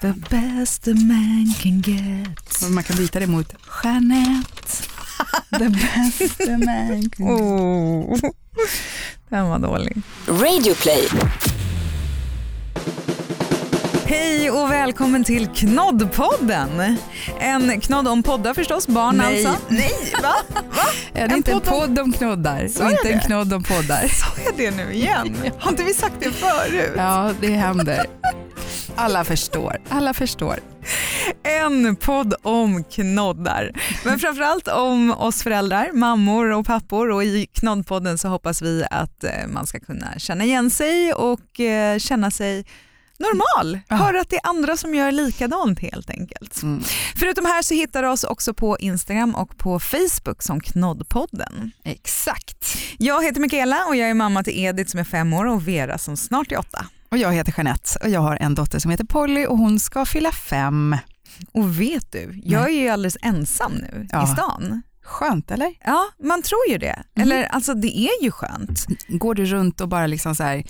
The best a man can get. Man kan byta det mot Jeanette. The best a man can get. oh. Den var dålig. Radio play. Hej och välkommen till Knoddpodden. En knodd om poddar förstås, barn Nej. alltså. Nej, va? va? Är det inte en podd om knoddar Sa och jag inte en knodd om poddar? Sa jag det nu igen? Har inte vi sagt det förut? Ja, det händer. Alla förstår. Alla förstår. En podd om knoddar. Men framförallt om oss föräldrar, mammor och pappor och i Knoddpodden så hoppas vi att eh, man ska kunna känna igen sig och eh, känna sig normal. Ja. Höra att det är andra som gör likadant helt enkelt. Mm. Förutom här så hittar du oss också på Instagram och på Facebook som Knoddpodden. Exakt. Jag heter Michaela och jag är mamma till Edith som är fem år och Vera som snart är åtta. Och jag heter Jeanette och jag har en dotter som heter Polly och hon ska fylla fem. Och vet du, jag är ju alldeles ensam nu Ja. i stan. Skönt eller? Ja, man tror ju det. Eller alltså det är ju skönt. Går du runt och bara liksom så här,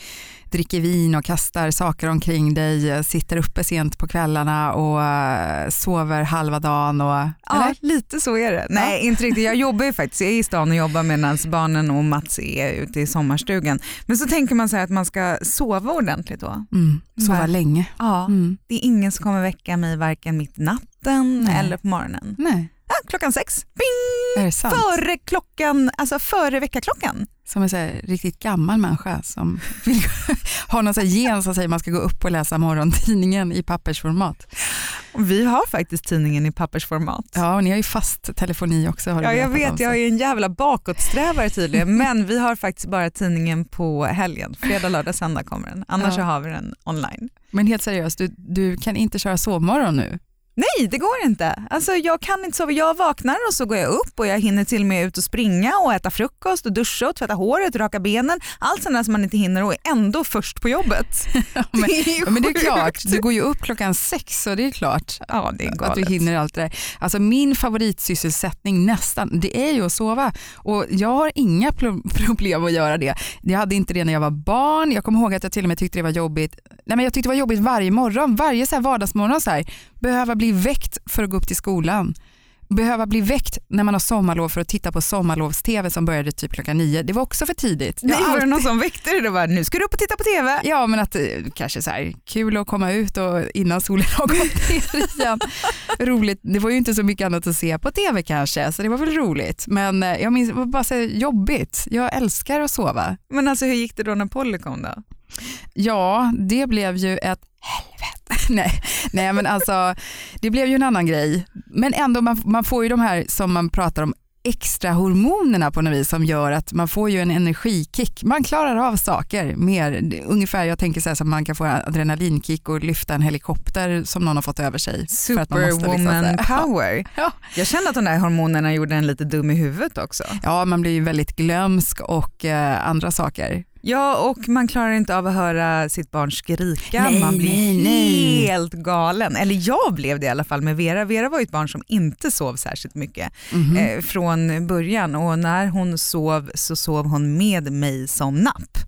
dricker vin och kastar saker omkring dig, sitter uppe sent på kvällarna och eh, sover halva dagen? Och, Ja, eller? lite så är det. Nej, inte riktigt. Jag jobbar ju faktiskt. Jag är i stan och jobbar medan barnen och Mats är ute i sommarstugan. Men så tänker man här att man ska sova ordentligt då. Mm, sova Va? länge. Ja, Mm. det är ingen som kommer väcka mig varken mitt i natten Nej. eller på morgonen. Nej, Ja, klockan sex, bing! Före klockan, alltså före väckarklockan. Som en så riktigt gammal människa som vill, har någon så gen som säger man ska gå upp och läsa morgontidningen i pappersformat. Vi har faktiskt tidningen i pappersformat. Ja, och ni har ju fast telefoni också. Har Ja, jag om, vet, så. jag är en jävla bakåtsträvare tydligen, men vi har faktiskt bara tidningen på helgen. Fredag, lördag, söndag kommer den. Annars Ja. har vi den online. Men helt seriöst, du, du kan inte köra sovmorgon nu? Nej, det går inte. Alltså, jag kan inte sova. Jag vaknar och så går jag upp och jag hinner till och med ut och springa och äta frukost och duscha och tvätta håret, raka benen. Allt sånt där som man inte hinner och är ändå först på jobbet. men, det är ja, men det är klart, du går ju upp klockan sex så det är klart Ja, det är att du hinner allt det där. Alltså min favoritsysselsättning nästan, det är ju att sova. Och jag har inga pro- problem att göra det. Jag hade inte det när jag var barn. Jag kommer ihåg att jag till och med tyckte det var jobbigt. Nej, men jag tyckte det var jobbigt varje morgon, varje så här vardagsmorgon. Så här, behöva bli väckt för att gå upp till skolan. Behöva bli väckt när man har sommarlov för att titta på sommarlovs-tv som började typ klockan nio. Det var också för tidigt. Nej, har var det alltid- någon som väckte dig och bara, nu ska du upp och titta på TV? Ja men att eh, kanske så här, kul att komma ut och innan solen har gått ner igen. roligt, det var ju inte så mycket annat att se på tv kanske så det var väl roligt. Men eh, jag minns, det var bara så här jobbigt. Jag älskar att sova. Men alltså hur gick det då när Polly kom då? Ja, det blev ju ett helvete. nej, nej men alltså det blev ju en annan grej. Men ändå man, man får ju de här som man pratar om extra hormonerna på något vis som gör att man får ju en energikick. Man klarar av saker mer. Ungefär jag tänker så här som man kan få en adrenalinkick och lyfta en helikopter som någon har fått över sig. Liksom Superwoman här- power. Ja. Jag kände att de där hormonerna gjorde en lite dum i huvudet också. Ja, man blir ju väldigt glömsk och eh, andra saker. Ja, och man klarar inte av att höra sitt barn skrika. Nej, man blir nej, nej. helt galen. Eller jag blev det i alla fall med Vera. Vera var ju ett barn som inte sov särskilt mycket Mhm. eh, från början och när hon sov så sov hon med mig som napp.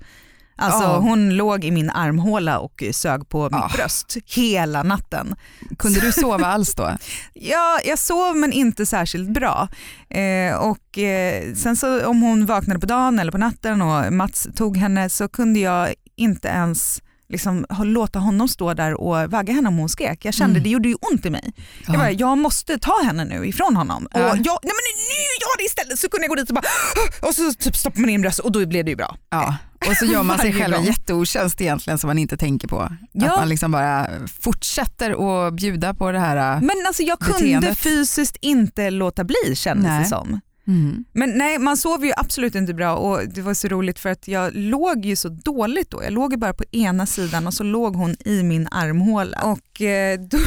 Alltså Ja. hon låg i min armhåla och sög på mitt Ah. bröst hela natten. Kunde du sova alls då? Ja, jag sov men inte särskilt bra. Eh, och eh, sen så om hon vaknade på dagen eller på natten och Mats tog henne så kunde jag inte ens liksom, låta honom stå där och vagga henne om hon skrek. Jag kände Mm. det gjorde ju ont i mig. Jag, Ja. bara, jag måste ta henne nu ifrån honom. Ja. Och jag, nej men nu gör det istället så kunde jag gå dit och bara och så typ stoppar man in bröstet och då blev det ju bra. Ja, och så gör man sig själv en jätteotjänst egentligen som man inte tänker på. Ja. Att man liksom bara fortsätter att bjuda på det här. Men alltså jag kunde Beteendet. fysiskt inte låta bli kändes Nej. det som. Mm. Men nej, man sov ju absolut inte bra och det var så roligt för att jag låg ju så dåligt då. Jag låg ju bara på ena sidan och så låg hon i min armhåla. Och eh, då,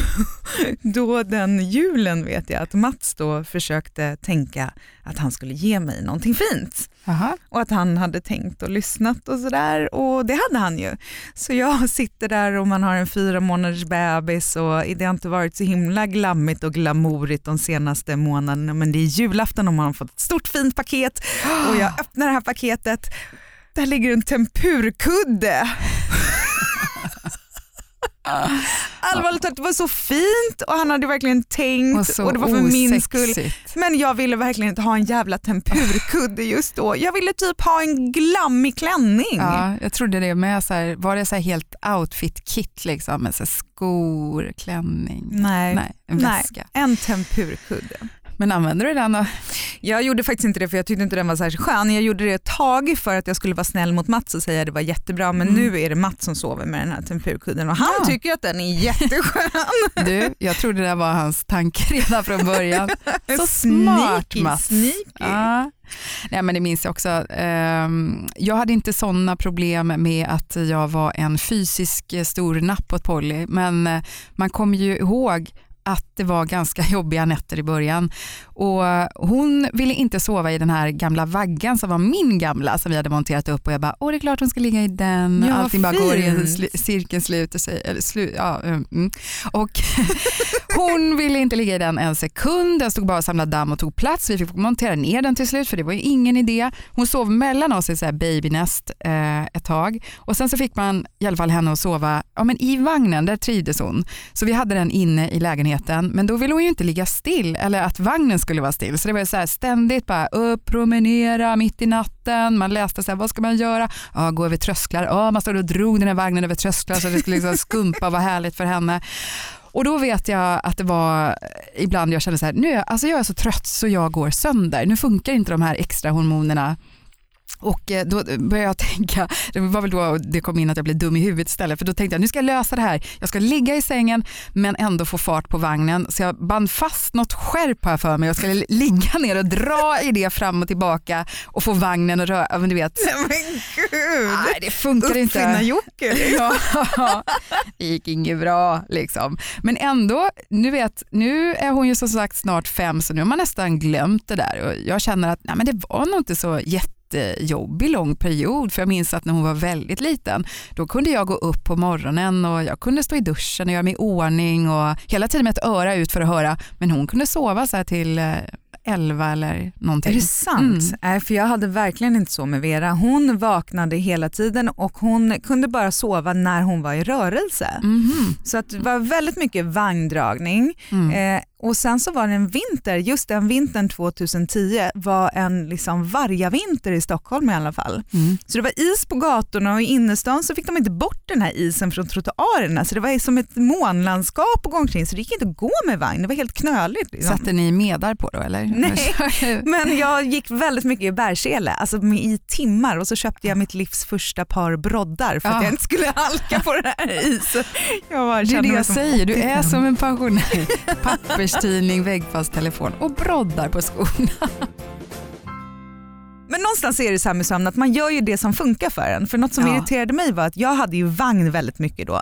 då den julen vet jag att Mats då försökte tänka att han skulle ge mig någonting fint. Aha. Och att han hade tänkt och lyssnat och sådär och det hade han ju. Så jag sitter där och man har en fyra månaders bebis och det har inte varit så himla glammigt och glamourigt de senaste månaderna men det är julafton och man har fått ett stort fint paket och jag öppnar det här paketet, där ligger en tempurkudde. allvarligt talat det var så fint och han hade verkligen tänkt Och och det var för min skull. osexigt. Men jag ville verkligen inte ha en jävla tempurkudde just då. Jag ville typ ha en glammig klänning. Ja, jag trodde det med. Så här, var det så helt outfit-kit liksom med så skor, klänning? Nej. Nej, en Nej. väska. En tempurkudde. Men använder du den då? Jag gjorde faktiskt inte det för jag tyckte inte den var särskilt skön. Jag gjorde det ett tag för att jag skulle vara snäll mot Mats och säga att det var jättebra men Mm. nu är det Mats som sover med den här tempurkudden och han Ja. tycker att den är jätteskön. Du, jag trodde det var hans tanke redan från början. Så smart Sneaky, Mats. Sneaky. Ja. Nej, men det minns jag också. Ehm, jag hade inte sådana problem med att jag var en fysisk eh, stor napp åt Polly, men eh, man kommer ju ihåg att det var ganska jobbiga nätter i början. Och hon ville inte sova i den här gamla vaggan som var min gamla som vi hade monterat upp och jag bara, åh det är klart hon ska ligga i den. Ja, Allting bara går i en fint. slu- cirkeln sluter sig. Eller slu, ja, mm. Och hon ville inte ligga i den en sekund, den stod bara och samlade damm och tog plats. Vi fick montera ner den till slut för det var ju ingen idé. Hon sov mellan oss i så här babynest eh, ett tag och sen så fick man i alla fall henne att sova ja, men i vagnen, där trivdes hon. Så vi hade den inne i lägenheten men då ville hon ju inte ligga still eller att vagnen skulle vara still. Så det var ju så här ständigt bara upp, promenera mitt i natten. Man läste så här, vad ska man göra? Ja, gå över trösklar. Ja, man stod och drog den här vagnen över trösklar så det skulle liksom skumpa och vara härligt för henne. Och då vet jag att det var eh, ibland jag kände så här, nu alltså jag är så trött så jag går sönder. Nu funkar inte de här extra hormonerna. Och eh, då började jag tänka, det var väl då det kom in att jag blev dum i huvudet istället, för då tänkte jag nu ska jag lösa det här. Jag ska ligga i sängen men ändå få fart på vagnen. Så jag band fast något skärp här för mig. Jag skulle ligga ner och dra i det fram och tillbaka och få vagnen att röra, men du vet. Nej, Men gud, Nej, det funkar inte. Uppfinnar-Jocke. Ja, det gick inget bra liksom. Men ändå, nu vet, nu är hon ju som sagt snart fem så nu har man nästan glömt det där och jag känner att nej, men det var nog inte så jättejobbig lång period för jag minns att när hon var väldigt liten då kunde jag gå upp på morgonen och jag kunde stå i duschen och göra mig i ordning och hela tiden med ett öra ut för att höra men hon kunde sova så här till eh, 11 eller någonting. Är det sant? Mm. Nej, för jag hade verkligen inte så med Vera. Hon vaknade hela tiden och hon kunde bara sova när hon var i rörelse. Mhm. Så att det var väldigt mycket vagndragning. Mm. Eh, och sen så var det en vinter, just den vintern 2010 var en liksom vargavinter i Stockholm i alla fall. Mm. Så det var is på gatorna och i innerstan så fick de inte bort den här isen från trottoarerna så det var som ett månlandskap att gå omkring så det gick inte att gå med vagn, det var helt knöligt. Liksom. Satte ni medar på då eller? Nej. Men jag gick väldigt mycket i bärsele, alltså i timmar och så köpte jag mitt livs första par broddar för att Ja. jag inte skulle halka på den här isen. Det är det jag som säger, du är 85. som en pensionär. Papperstidning, väggfast telefon och broddar på skorna. Men någonstans är det så här med sömn att man gör ju det som funkar för en. För något som Ja. irriterade mig var att jag hade ju vagn väldigt mycket då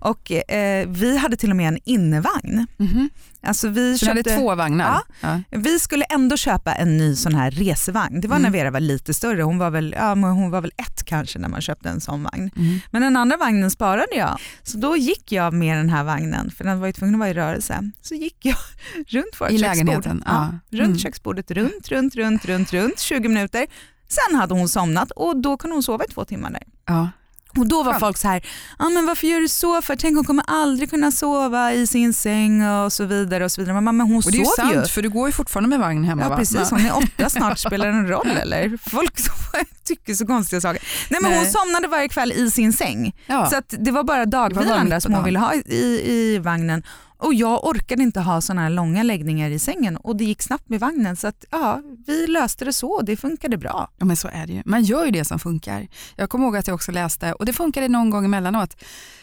och eh, vi hade till och med en innevagn. Mhm. Alltså vi, Så du hade köpte, två vagnar? Ja. vi skulle ändå köpa en ny sån här resevagn. Det var Mm. när Vera var lite större, hon var, väl, ja, hon var väl ett kanske när man köpte en sån vagn. Mm. Men den andra vagnen sparade jag. Så då gick jag med den här vagnen, för den var ju tvungen att vara i rörelse. Så gick jag runt vårt I lägenheten? Ja, Ja. runt Mm. köksbordet, runt, runt, runt, runt, runt, 20 minuter. Sen hade hon somnat och då kunde hon sova i två timmar där. Ja. Och då var Skönt. folk så här, ah, men varför gör du så? För tänk hon kommer aldrig kunna sova i sin säng och så vidare. Och så vidare. Men, men hon Och det är ju sant ju. för du går ju fortfarande med vagn hemma Ja va? precis, hon är åtta snart, spelar en roll eller? Folk tycker så konstiga saker. Nej men hon Nej. somnade varje kväll i sin säng. Ja. Så att det var bara dagvilan som hon ville ha i, i vagnen. Och jag orkade inte ha sådana här långa läggningar i sängen och det gick snabbt med vagnen så att ja, vi löste det så och det funkade bra. Ja men så är det ju. Man gör ju det som funkar. Jag kommer ihåg att jag också läste, och det funkade någon gång emellanåt,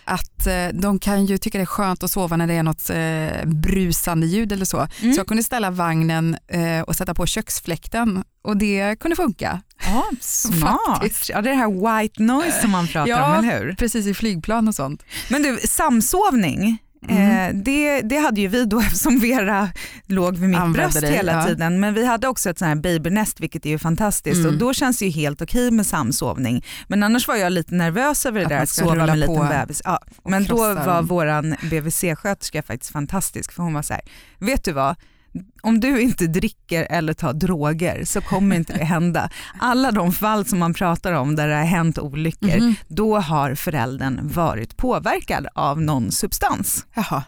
att eh, de kan ju tycka det är skönt att sova när det är något eh, brusande ljud eller så. Mm. Så jag kunde ställa vagnen eh, och sätta på köksfläkten och det kunde funka. Ja, smart. Ja, det är det här white noise som man pratar Ja. om, eller hur? Precis i flygplan och sånt. Men du, samsovning, Mm. eh, det, det hade ju vi då eftersom Vera låg vid mitt Använde bröst dig, hela ja. tiden. Men vi hade också ett sånt här babynest vilket är ju fantastiskt Mm. och då känns det ju helt okej med samsovning. Men annars var jag lite nervös över det Att där att sova med en liten bebis. Ja. Men då var våran BVC-sköterska faktiskt fantastisk för hon var så här, vet du vad? Om du inte dricker eller tar droger så kommer inte det hända. Alla de fall som man pratar om där det har hänt olyckor, Mhm. då har föräldern varit påverkad av någon substans. Jaha.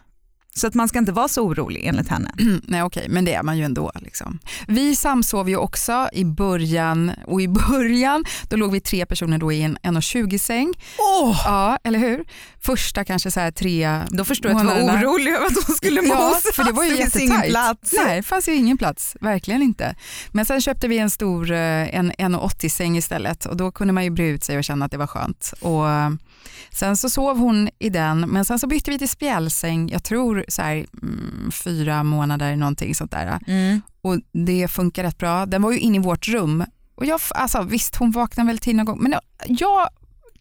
Så att man ska inte vara så orolig enligt henne. Nej okej, men det är man ju ändå. Liksom. Vi samsov ju också i början och i början då låg vi tre personer då i en 1,20 säng. Åh! Ja, eller hur? Första kanske så här tre Då förstår jag att du var orolig över att hon skulle Ja, mosas. för det var ju ingen jättetajt. plats. Nej, det fanns ju ingen plats. Verkligen inte. Men sen köpte vi en stor eh, en 1,80 säng istället och då kunde man ju bre ut sig och känna att det var skönt. Och eh, sen så sov hon i den, men sen så bytte vi till spjälsäng, jag tror så här, mm, fyra månader någonting sånt där. Mm. Och det funkar rätt bra. Den var ju inne i vårt rum. Och jag, alltså, visst, hon vaknade väl till någon gång, men jag, jag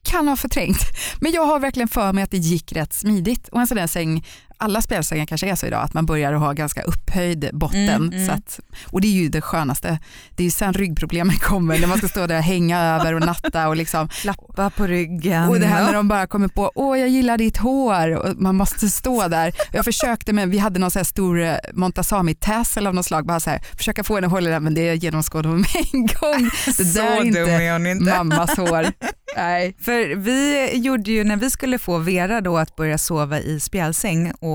kan ha förträngt. Men jag har verkligen för mig att det gick rätt smidigt. Och en sån där säng, alla spjälsängar kanske är så idag, att man börjar ha ganska upphöjd botten. Mm, mm. Så att, och det är ju det skönaste. Det är ju sen ryggproblemen kommer, när man ska stå där och hänga över och natta. Och, liksom, Klappa på ryggen. och det här när de bara kommer på, åh jag gillar ditt hår och man måste stå där. Jag försökte men vi hade någon så här stor eh, Montazami-tassel av något slag, bara så här, försöka få henne att hålla den men det genomskådade hon med en gång. Det så där är dum inte är hon inte. mammas hår. Nej. För vi gjorde ju när vi skulle få Vera då att börja sova i spjälsäng och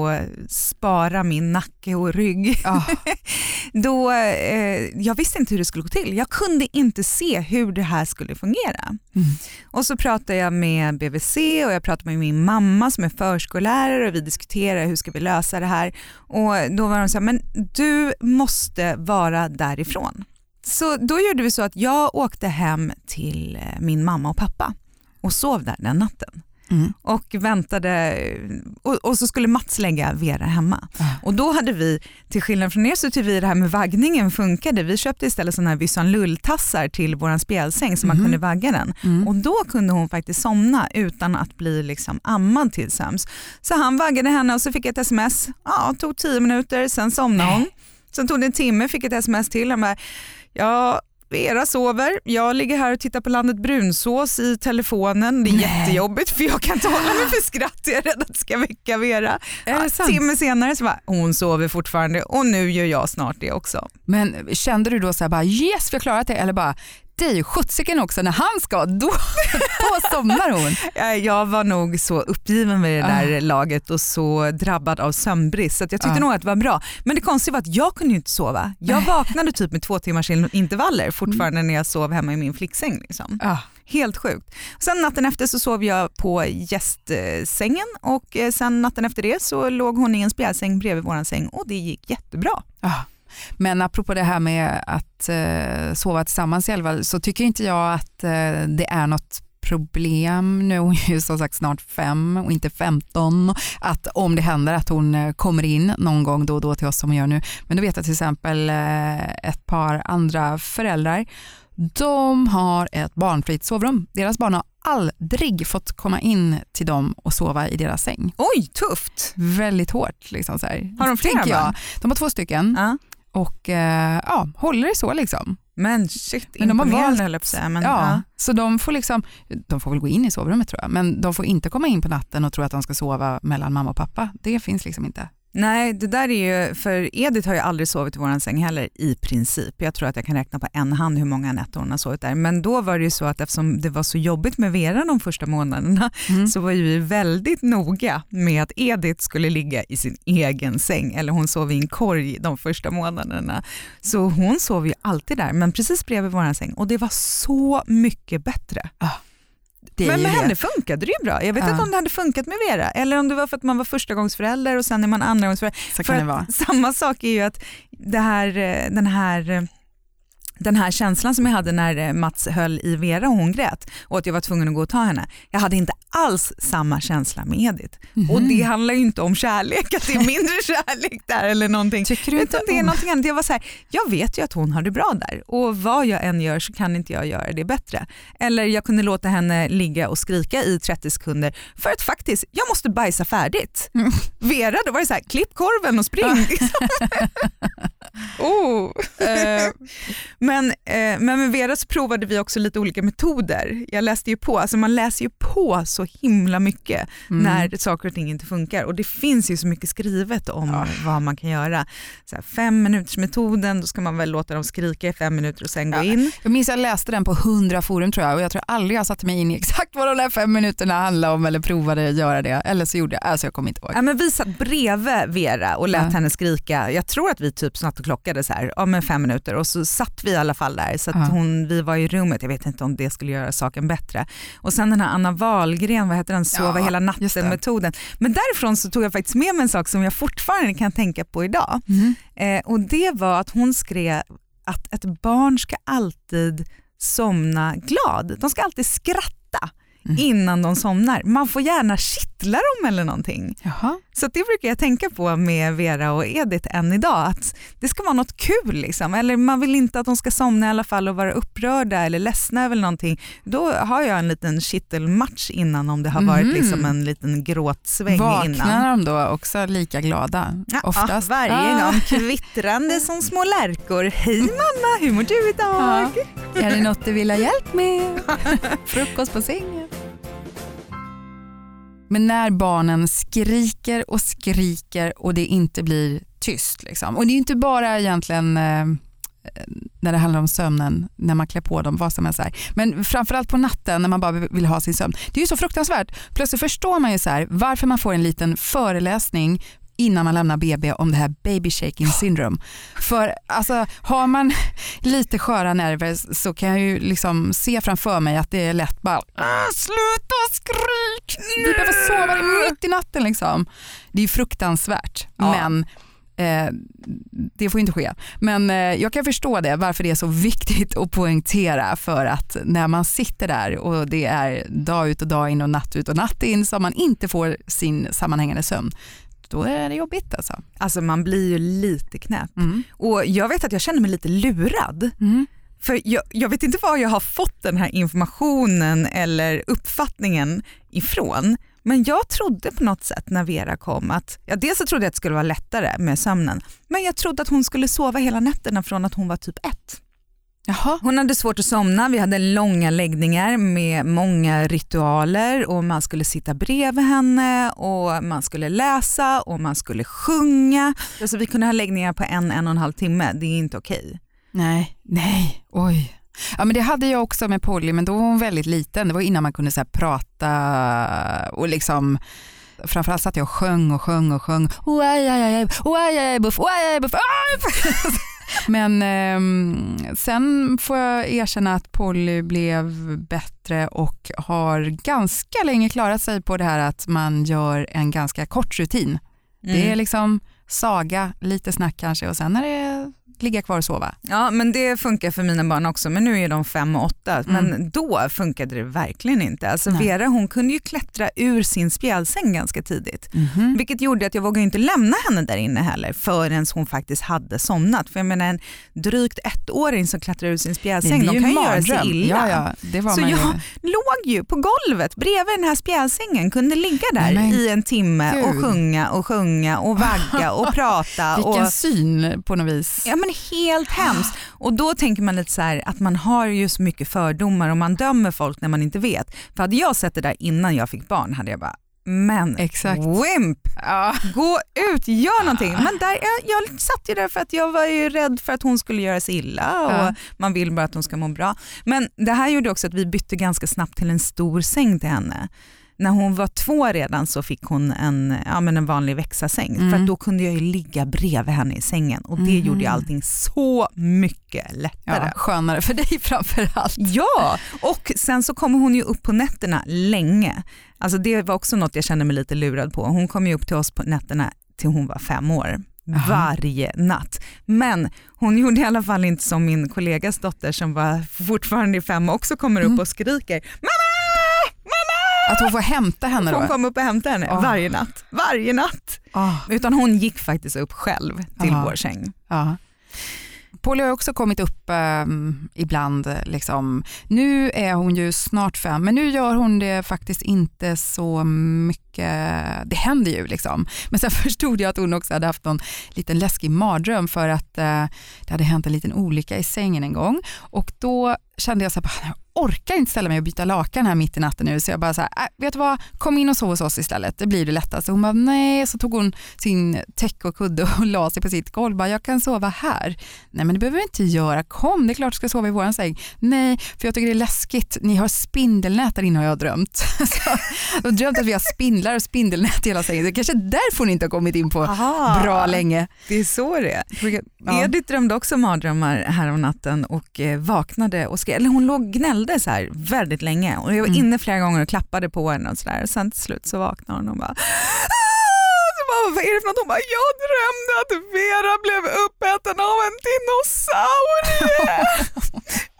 spara min nacke och rygg. Ah, Då, eh, jag visste inte hur det skulle gå till. Jag kunde inte se hur det här skulle fungera. Mm. Och så pratade jag med BVC och jag pratade med min mamma som är förskollärare och vi diskuterade hur ska vi lösa det här. Och då var de så här, men du måste vara därifrån. Så då gjorde vi så att jag åkte hem till eh, min mamma och pappa och sov där den natten Mm. och väntade och, och så skulle Mats lägga Vera hemma. Ah. Och då hade vi, till skillnad från er så tyckte vi det här med vaggningen funkade. Vi köpte istället sådana här Visan Lull-tassar till vår spjälsäng så man Mhm. kunde vagga den. Mm. Och då kunde hon faktiskt somna utan att bli liksom ammad till sömns. Så han vaggade henne och så fick jag ett sms. Ja, tog tio minuter, sen somnade hon. Sen tog det en timme, fick ett sms till. Han bara, ja, Vera sover, jag ligger här och tittar på landet brunsås i telefonen. Det är Nej. jättejobbigt för jag kan inte hålla mig för skratt. Jag är rädd att det ska väcka Vera. Är det Ja, sant? timme senare så bara, hon sover fortfarande och nu gör jag snart det också. Men kände du då så här bara yes vi har klarat det eller bara ju sjuttsiken också när han ska, då, då somnar hon. Eh, Jag var nog så uppgiven med det där laget och så drabbad av sömnbrist så jag tyckte Ah. nog att det var bra. Men det konstiga var att jag kunde ju inte sova. Jag vaknade typ med två timmars intervaller fortfarande när jag sov hemma i min flicksäng. Liksom. Ah. Helt sjukt. Sen natten efter så sov jag på gästsängen och eh, sen natten efter det så låg hon i en spjälsäng bredvid våran säng och det gick jättebra. Ah. Men apropå det här med att eh, sova tillsammans i fall, så tycker inte jag att eh, det är något problem, nu är hon ju som sagt snart fem och inte 15, att om det händer att hon eh, kommer in någon gång då och då till oss som hon gör nu, men då vet jag till exempel eh, ett par andra föräldrar, de har ett barnfritt sovrum. Deras barn har aldrig fått komma in till dem och sova i deras säng. Oj, tufft. Väldigt hårt. Liksom så här. Har de flera jag. barn? De har två stycken Ja. Och eh, ja, håller det så liksom. Men shit, Men de har valt- höll jag säga. Men, ja, ja. Så de får, liksom, de får väl gå in i sovrummet tror jag, men de får inte komma in på natten och tro att de ska sova mellan mamma och pappa. Det finns liksom inte. Nej, det där är ju, för Edith har ju aldrig sovit i våran säng heller i princip. Jag tror att jag kan räkna på en hand hur många nätter hon har sovit där. Men då var det ju så att eftersom det var så jobbigt med Vera de första månaderna Mm. så var ju vi väldigt noga med att Edith skulle ligga i sin egen säng eller hon sov i en korg de första månaderna. Så hon sov ju alltid där men precis bredvid våran säng och det var så mycket bättre. Det men med det. henne funkade det ju bra. Jag vet Ja. inte om det hade funkat med Vera eller om det var för att man var förstagångsförälder och sen är man andragångsförälder. Så För kan det att vara. samma sak är ju att det här, eh, den här eh, den här känslan som jag hade när eh, Mats höll i Vera och hon grät och att jag var tvungen att gå och ta henne. Jag hade inte alls samma känsla med Edith. Mhm. Och det handlar ju inte om kärlek, att det är mindre kärlek där eller någonting. Tycker du inte Utan det är om- någonting annat. Jag var så här, jag vet ju att hon har det bra där och vad jag än gör så kan inte jag göra det bättre. Eller jag kunde låta henne ligga och skrika i 30 sekunder för att faktiskt, jag måste bajsa färdigt. Mm. Vera, då var det så här, klipp korven och spring. liksom. oh. Eh, Men, eh, men med Vera så provade vi också lite olika metoder. Jag läste ju på, alltså man läser ju på så himla mycket Mm. när saker och ting inte funkar och det finns ju så mycket skrivet om Ja. vad man kan göra. Så här, fem minuters metoden, då ska man väl låta dem skrika i fem minuter och sen Ja. gå in. Jag minns jag läste den på hundra forum tror jag och jag tror aldrig jag satte mig in i exakt vad de där fem minuterna handlade om eller provade göra det. Eller så gjorde jag, alltså jag kommer inte ihåg. Ja, men vi satt bredvid Vera och lät Ja. henne skrika. Jag tror att vi typ och klockade så här, ja, men fem minuter och så satt vi alla fall där. Så att Ja. hon, vi var i rummet, jag vet inte om det skulle göra saken bättre. Och sen den här Anna Wahlgren, vad heter den, sova Ja, hela natten-metoden. Men därifrån så tog jag faktiskt med mig en sak som jag fortfarande kan tänka på idag. Mhm. Eh, och det var att hon skrev att ett barn ska alltid somna glad. De ska alltid skratta Mm. Innan de somnar. Man får gärna kittla dem eller någonting. Jaha. Så det brukar jag tänka på med Vera och Edith än idag, att det ska vara något kul. Liksom. Eller man vill inte att de ska somna i alla fall och vara upprörda eller ledsna över någonting. Då har jag en liten kittelmatch innan om det har varit Mhm. liksom en liten gråtsväng innan. Vaknar de då också lika glada? Ja, Oftast? varje Ah. gång kvittrande som små lärkor. Hej mamma, hur mår du idag? Ja. Är det något du vill ha hjälp med? Frukost på sängen? Men när barnen skriker och skriker och det inte blir tyst. Liksom. Och det är inte bara egentligen eh, eh, när det handlar om sömnen, när man klär på dem, vad som helst. här. Men framförallt på natten när man bara vill ha sin sömn. Det är ju så fruktansvärt. Plötsligt förstår man ju så här, varför man får en liten föreläsning innan man lämnar BB om det här baby shaking syndrome. För alltså, har man lite sköra nerver så kan jag ju liksom se framför mig att det är lätt bara "Ah, sluta skrik, vi behöver sova mitt i natten. Liksom. Det är fruktansvärt Ja. men eh, det får inte ske. Men eh, jag kan förstå det, varför det är så viktigt att poängtera för att när man sitter där och det är dag ut och dag in och natt ut och natt in så man inte får sin sammanhängande sömn, då är det jobbigt alltså. Alltså man blir ju lite knäpp. Mm. Och jag vet att jag känner mig lite lurad. Mm. För jag, jag vet inte var jag har fått den här informationen eller uppfattningen ifrån. Men jag trodde på något sätt när Vera kom att, ja dels så trodde jag att det skulle vara lättare med sömnen, men jag trodde att hon skulle sova hela nätterna från att hon var typ ett. Jaha. Hon hade svårt att somna, vi hade långa läggningar med många ritualer och man skulle sitta bredvid henne och man skulle läsa och man skulle sjunga. Alltså vi kunde ha läggningar på en, en och en halv timme, det är inte okej. Nej, nej, oj. Ja, men det hade jag också med Polly, men då var hon väldigt liten. Det var innan man kunde så prata och liksom Framförallt satt jag och sjöng och sjöng och sjöng. Buff, buff. Men ehm, sen får jag erkänna att Polly blev bättre och har ganska länge klarat sig på det här att man gör en ganska kort rutin. Det är Mm. liksom saga, lite snack kanske och sen är det ligga kvar och sova. Ja men det funkar för mina barn också men nu är de fem och åtta. Men Mm. då funkade det verkligen inte. Alltså Nej. Vera hon kunde ju klättra ur sin spjälsäng ganska tidigt. Mhm. Vilket gjorde att jag vågade inte lämna henne där inne heller förrän hon faktiskt hade somnat. För jag menar en drygt ettåring som klättrar ur sin spjälsäng, de kan ju göra sig illa. Ja, ja, Så man ju. jag låg ju på golvet bredvid den här spjälsängen, kunde ligga där Men i en timme och gud. sjunga och sjunga och vagga och prata. Vilken och, syn på något vis. Ja men helt hemskt. Och då tänker man lite så här att man har ju så mycket fördomar och man dömer folk när man inte vet. För hade jag sett det där innan jag fick barn hade jag bara, men Exakt. wimp, Ja. gå ut, gör någonting. Men där, jag, jag satt ju där för att jag var ju rädd för att hon skulle göra sig illa och Ja. man vill bara att hon ska må bra. Men det här gjorde också att vi bytte ganska snabbt till en stor säng till henne. När hon var två redan så fick hon en, ja, men en vanlig växasäng Mm. för då kunde jag ligga bredvid henne i sängen och det Mhm. gjorde ju allting så mycket lättare. Ja, skönare för dig framför allt. Ja, och sen så kommer hon ju upp på nätterna länge. Alltså det var också något jag kände mig lite lurad på. Hon kom ju upp till oss på nätterna till hon var fem år. Aha. Varje natt. Men hon gjorde i alla fall inte som min kollegas dotter som var fortfarande i fem och också kommer upp Mm. och skriker Att hon får hämta henne Hon då. kom upp och hämtade henne Ah. varje natt. Varje natt. Ah, Utan hon gick faktiskt upp själv till Aha. vår säng. ja. Polly har också kommit upp eh, ibland. Liksom. Nu är hon ju snart fem, men nu gör hon det faktiskt inte så mycket. Det händer ju. Liksom. Men sen förstod jag att hon också hade haft någon liten läskig mardröm för att eh, det hade hänt en liten olycka i sängen en gång. Och då kände jag så här, orkar inte ställa mig och byta lakan här mitt i natten nu så jag bara så här, äh, vet du vad, kom in och sov hos oss istället, det blir det lättaste. Hon bara nej, så tog hon sin täcke och kudde och la sig på sitt golv, bara, jag kan sova här. Nej men det behöver du inte göra, kom det är klart du ska sova i våran säng. Nej, för jag tycker det är läskigt, ni har spindelnät där inne har jag drömt. så, jag har drömt att vi har spindlar och spindelnät i hela sängen, det är kanske är därför hon inte har kommit in på Aha, bra länge. Det är så det är. Ja. Edith drömde också mardrömmar här om natten och eh, vaknade och skrev, eller hon låg och gnällde så här väldigt länge och jag var mm. inne flera gånger och klappade på henne och sådär. Sen till slut så vaknade hon och bara bara, vad är det för något? Hon bara, jag drömde att Vera blev uppäten av en dinosaurie.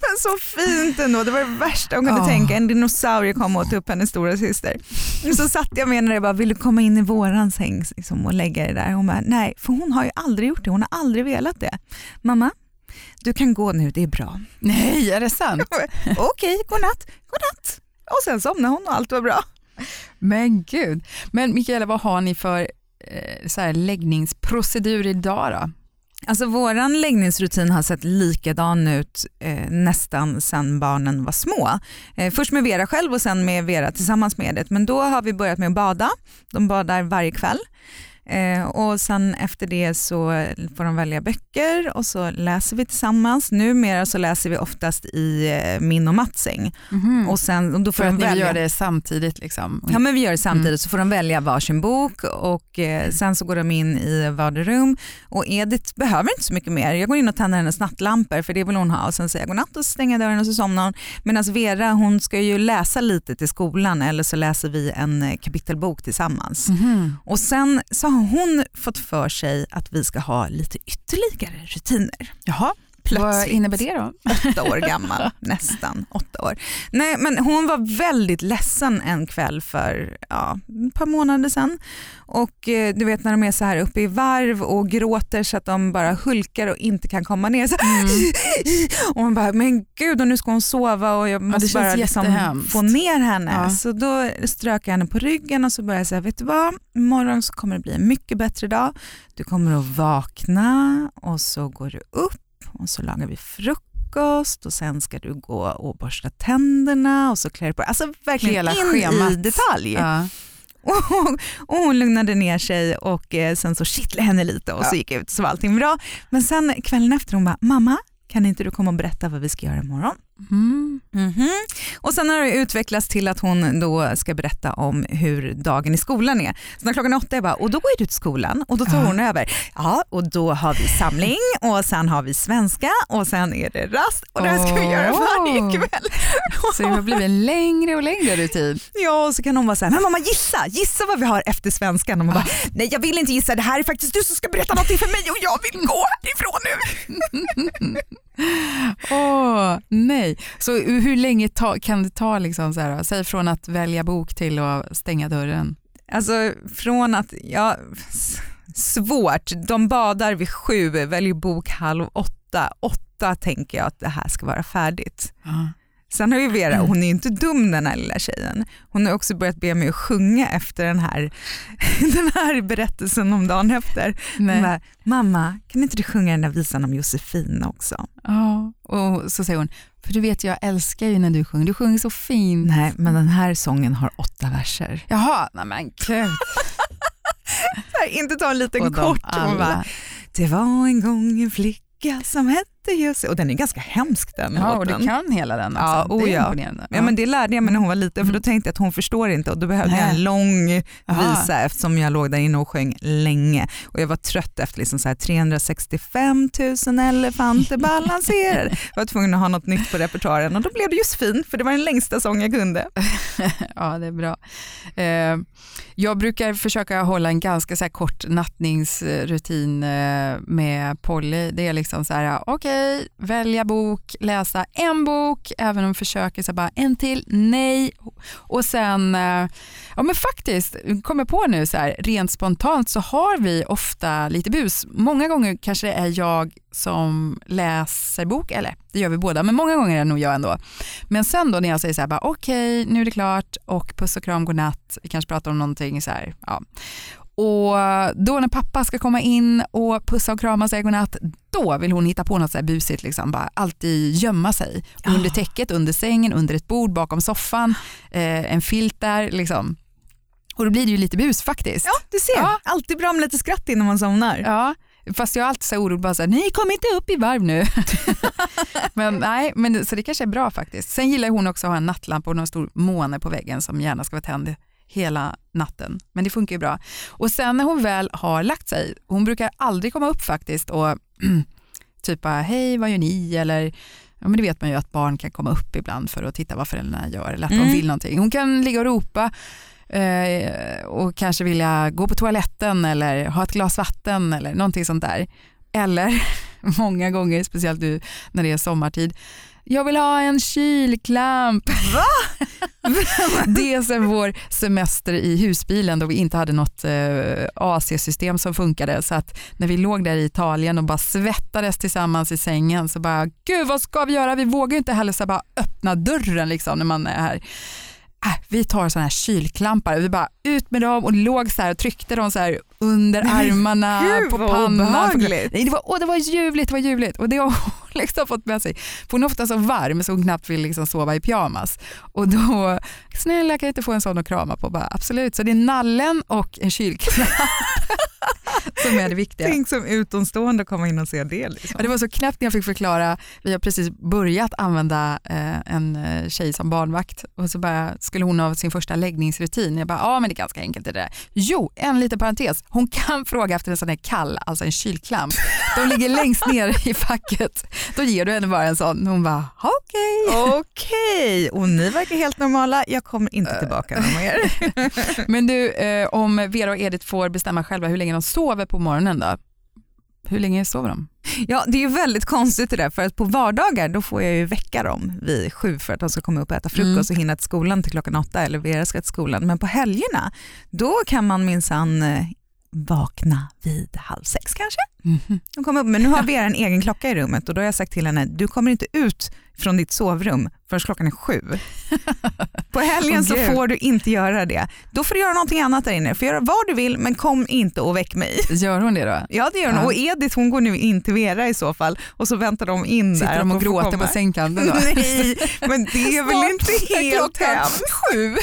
Men så fint ändå, det var det värsta hon kunde oh. tänka, en dinosaurie kom och åt upp hennes stora syster. Så satt jag med henne och bara, vill du komma in i våran säng liksom, och lägga dig där? Hon bara, nej, för hon har ju aldrig gjort det, hon har aldrig velat det. Mamma, du kan gå nu, det är bra. Nej, är det sant? Okej, godnatt, godnatt. Och sen somnade hon och allt var bra. Men gud. Men Mikaela, vad har ni för eh, så här läggningsprocedur idag då? Alltså våran läggningsrutin har sett likadan ut eh, nästan sedan barnen var små. Eh, först med Vera själv och sen med Vera tillsammans med det. Men då har vi börjat med att bada. De badar varje kväll. Eh, och sen efter det så får de välja böcker och så läser vi tillsammans. Numera så läser vi oftast i eh, min och Mats säng. Mm. Och sen, och då får För de att välja. ni gör det samtidigt? Liksom. Ja men vi gör det samtidigt mm. så får de välja varsin bok och eh, sen så går de in i varje rum och Edith behöver inte så mycket mer. Jag går in och tänder hennes nattlampor för det vill hon ha och sen säger jag godnatt och stänger dörren och så somnar hon. Medan Vera hon ska ju läsa lite till skolan eller så läser vi en eh, kapitelbok tillsammans. Mm. Och sen så har hon fått för sig att vi ska ha lite ytterligare rutiner. Jaha. Plötsligt. Vad innebär det då? Åtta år gammal, nästan åtta år. Nej, men hon var väldigt ledsen en kväll för ja, ett par månader sedan. Och eh, du vet när de är så här uppe i varv och gråter så att de bara hulkar och inte kan komma ner. Så, mm. och man bara, men gud och nu ska hon sova och jag måste ja, bara liksom få ner henne. Ja. Så då strök jag henne på ryggen och så började jag säga, vet du vad, imorgon så kommer det bli en mycket bättre dag. Du kommer att vakna och så går du upp och så lagar vi frukost och sen ska du gå och borsta tänderna och så klär du på Alltså verkligen Hela in schemat. i detalj. Ja. Och, hon lugnade ner sig och eh, sen så kittlade henne lite och så gick jag ut så var allting bra. Men sen kvällen efter hon bara, mamma kan inte du komma och berätta vad vi ska göra imorgon? Mm. Mm -hmm. Och Sen har det utvecklats till att hon då ska berätta om hur dagen i skolan är. Så när klockan åtta är bara, och då går du till skolan och då tar ja. hon över. Ja, och då har vi samling och sen har vi svenska och sen är det rast och det här ska vi göra varje kväll. Så det har blivit en längre och längre rutin. Ja, och så kan hon vara så här, men mamma gissa, gissa vad vi har efter svenskan. Och man bara, nej jag vill inte gissa, det här är faktiskt du som ska berätta någonting för mig och jag vill gå härifrån nu. Åh, oh, nej. Så hur länge ta, kan det ta, liksom så här, säg från att välja bok till att stänga dörren? Alltså från att, ja, svårt. De badar vid sju, väljer bok halv åtta. Åtta tänker jag att det här ska vara färdigt. Uh. Sen har ju Vera, mm. hon är inte dum den här lilla tjejen. Hon har också börjat be mig att sjunga efter den här, den här berättelsen om dagen efter. Bara, Mamma, kan inte du sjunga den där visan om Josefin också? Ja, och så säger hon, för du vet jag älskar ju när du sjunger, du sjunger så fint. Nej, men den här sången har åtta verser. Jaha, nej men gud. inte ta en liten kort. Bara, det var en gång en flicka som hette just och den är ganska hemsk den Ja, låten. och du kan hela den. Också. Ja, oh, ja. Ja. ja, men det lärde jag mig när hon var liten för då mm. tänkte jag att hon förstår inte och då behövde Nej. jag en lång visa Aha. eftersom jag låg där inne och sjöng länge och jag var trött efter liksom så 365 000 elefanter balanserade. Jag var tvungen att ha något nytt på repertoaren och då blev det Josefin för det var den längsta sång jag kunde. ja, det är bra. Eh, jag brukar försöka hålla en ganska så kort nattningsrutin eh, med Polly. Det är liksom så här, okej okej, okay, välja bok, läsa en bok, även om vi försöker så bara en till, nej. Och sen, eh, ja men faktiskt, kommer på nu så här, rent spontant så har vi ofta lite bus. Många gånger kanske det är jag som läser bok, eller det gör vi båda, men många gånger är det nog jag ändå. Men sen då när jag säger så här, okej, okay, nu är det klart och puss och kram, godnatt, vi kanske pratar om någonting så här, ja. Och då när pappa ska komma in och pussa och krama och säga godnatt, då vill hon hitta på något så här busigt, liksom. bara alltid gömma sig. Oh. Under täcket, under sängen, under ett bord, bakom soffan, eh, en filt där. Liksom. Och då blir det ju lite bus faktiskt. Ja, du ser. Ja. Alltid bra med lite skratt innan man somnar. Ja, fast jag är alltid så orolig, bara så här, nej kom inte upp i varv nu. men nej, men, så det kanske är bra faktiskt. Sen gillar hon också att ha en nattlampa och en stor måne på väggen som gärna ska vara tänd hela natten. Men det funkar ju bra. Och sen när hon väl har lagt sig, hon brukar aldrig komma upp faktiskt och typ hej vad gör ni eller ja, men det vet man ju att barn kan komma upp ibland för att titta vad föräldrarna gör eller att mm. de vill någonting. Hon kan ligga och ropa eh, och kanske vilja gå på toaletten eller ha ett glas vatten eller någonting sånt där. Eller många gånger, speciellt nu när det är sommartid, jag vill ha en kylklamp. Va? det är sen vår semester i husbilen då vi inte hade något eh, AC-system som funkade. Så att när vi låg där i Italien och bara svettades tillsammans i sängen så bara, gud vad ska vi göra? Vi vågar inte heller så bara öppna dörren liksom när man är här äh, vi tar sådana här kylklampar, vi bara ut med dem och låg så här och tryckte dem så här under armarna, Gud, på pannan. Nej, det, var, åh, det var ljuvligt, det var ljuvligt och det har liksom fått med sig. För hon är ofta så varm så hon knappt vill liksom sova i pyjamas. Och då, snälla kan jag inte få en sån att krama på? Bara, absolut, så det är nallen och en kylklamp. som är det viktiga. Tänk som utomstående att komma in och se det. Liksom. Ja, det var så knäppt när jag fick förklara, vi har precis börjat använda eh, en eh, tjej som barnvakt och så bara, skulle hon ha sin första läggningsrutin. Jag bara, ja men det är ganska enkelt det där. Jo, en liten parentes, hon kan fråga efter en sån här kall, alltså en kylklamp. De ligger längst ner i facket. Då ger du henne bara en sån. Hon bara, okej. Okay. Okej, okay. och ni verkar helt normala. Jag kommer inte tillbaka någon mer. men du, eh, om Vera och Edith får bestämma själva hur länge de sover på morgonen då? Hur länge sover de? Ja det är ju väldigt konstigt det där för att på vardagar då får jag ju väcka dem vid sju för att de ska komma upp och äta frukost mm. och hinna till skolan till klockan åtta eller Vera ska till skolan. Men på helgerna då kan man minsann eh, vakna vid halv sex kanske. Mm. De kommer upp, men nu har Vera en egen klocka i rummet och då har jag sagt till henne, du kommer inte ut från ditt sovrum förrän klockan är sju. På helgen oh, så får du inte göra det. Då får du göra någonting annat där inne. Du får göra vad du vill men kom inte och väck mig. Gör hon det då? Ja det gör hon ja. och Edith hon går nu in till Vera i så fall och så väntar de in Sitter där. Sitter de och gråter på sängkanten då? Nej men det är väl inte helt hemskt. Sju.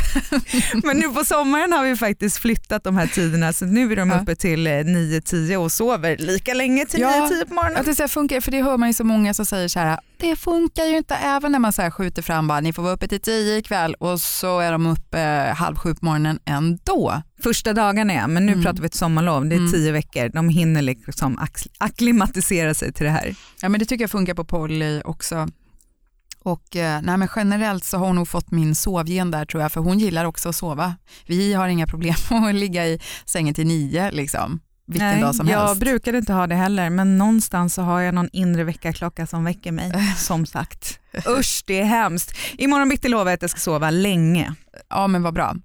men nu på sommaren har vi faktiskt flyttat de här tiderna så nu är de ja. uppe till 9-10 eh, och sover lika länge till ja, 9-10 på morgonen. Att det funkar, för det hör man ju så många som säger så här, det funkar ju inte även när man så här skjuter fram bara, ni får vara uppe till 10 ikväll och så är de uppe eh, halv sju på morgonen ändå. Första dagarna ja, men nu mm. pratar vi ett sommarlov, det är mm. tio veckor. De hinner liksom akklimatisera sig till det här. Ja men det tycker jag funkar på Polly också. Och eh, nej, men generellt så har hon nog fått min sovgen där tror jag, för hon gillar också att sova. Vi har inga problem med att ligga i sängen till nio liksom vilken Nej, dag som jag helst. Jag brukade inte ha det heller, men någonstans så har jag någon inre väckarklocka som väcker mig. Som sagt. Usch, det är hemskt. Imorgon bitti lovar jag att jag ska sova länge. Ja, men vad bra.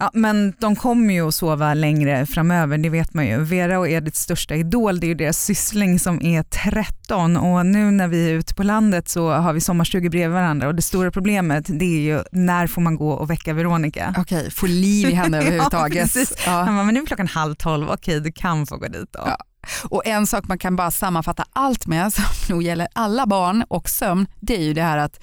Ja, men de kommer ju att sova längre framöver, det vet man ju. Vera och Ediths största idol, det är ju deras syssling som är 13 och nu när vi är ute på landet så har vi sommarstugor bredvid varandra och det stora problemet det är ju när får man gå och väcka Veronica? Okej, få liv i henne överhuvudtaget. ja, Ja. Han bara, men nu är klockan halv tolv, okej du kan få gå dit då. Ja. Och en sak man kan bara sammanfatta allt med som nog gäller alla barn och sömn, det är ju det här att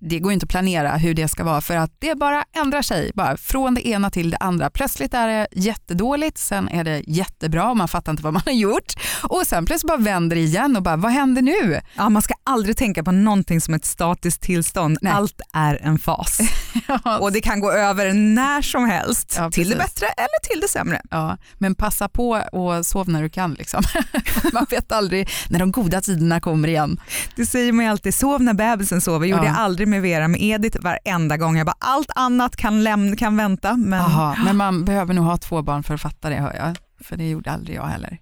det går inte att planera hur det ska vara för att det bara ändrar sig bara från det ena till det andra. Plötsligt är det jättedåligt, sen är det jättebra och man fattar inte vad man har gjort och sen plötsligt bara vänder det igen och bara vad händer nu? Ja, man ska aldrig tänka på någonting som ett statiskt tillstånd. Nej. Allt är en fas och det kan gå över när som helst ja, till det bättre eller till det sämre. Ja, men passa på och sov när du kan. Liksom. man vet aldrig när de goda tiderna kommer igen. Det säger man alltid, sov när bebisen sover. Gjorde ja aldrig med Vera med Edith varenda gång. Jag bara, allt annat kan, lämna, kan vänta. Men... Aha, men man behöver nog ha två barn för att fatta det hör jag. För det gjorde aldrig jag heller.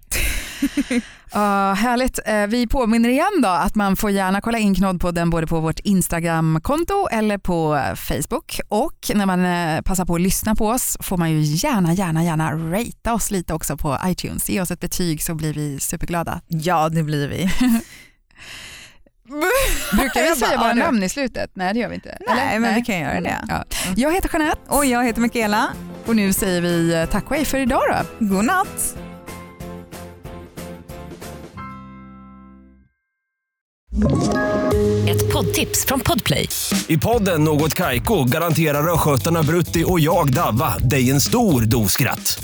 Uh, härligt. Uh, vi påminner igen då att man får gärna kolla in Knoddpodden både på vårt Instagram-konto eller på Facebook. Och när man uh, passar på att lyssna på oss får man ju gärna, gärna, gärna ratea oss lite också på iTunes. Ge oss ett betyg så blir vi superglada. Ja, det blir vi. Brukar vi säga våra namn i slutet? Nej det gör vi inte. Nej Eller? men Nej. vi kan göra det. Ja. Jag heter Jeanette. Och jag heter Michaela. Och nu säger vi tack och hej för idag då. God natt. Ett poddtips från Podplay. I podden Något Kaiko garanterar östgötarna Brutti och jag, Davva, dig en stor dos skratt.